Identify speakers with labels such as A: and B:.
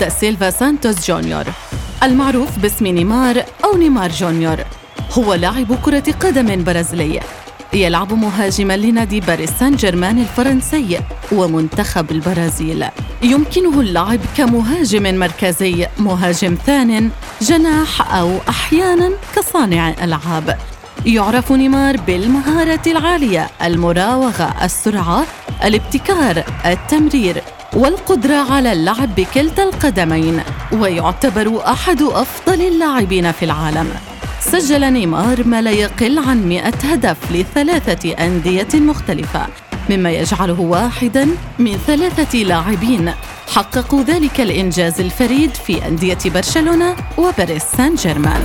A: دا سيلفا سانتوس جونيور. المعروف باسم نيمار أو نيمار جونيور. هو لاعب كرة قدم برازيلي. يلعب مهاجما لنادي باريس سان جيرمان الفرنسي ومنتخب البرازيل. يمكنه اللعب كمهاجم مركزي. مهاجم ثان جناح أو أحيانا كصانع ألعاب. يعرف نيمار بالمهارة العالية، المراوغة، السرعة، الابتكار، التمرير، والقدرة على اللعب بكلتا القدمين، ويعتبر أحد أفضل اللاعبين في العالم. سجل نيمار ما لا يقل عن 100 هدف لثلاثة أندية مختلفة مما يجعله واحدا من ثلاثة لاعبين حققوا ذلك الإنجاز الفريد في أندية برشلونة وباريس سان جيرمان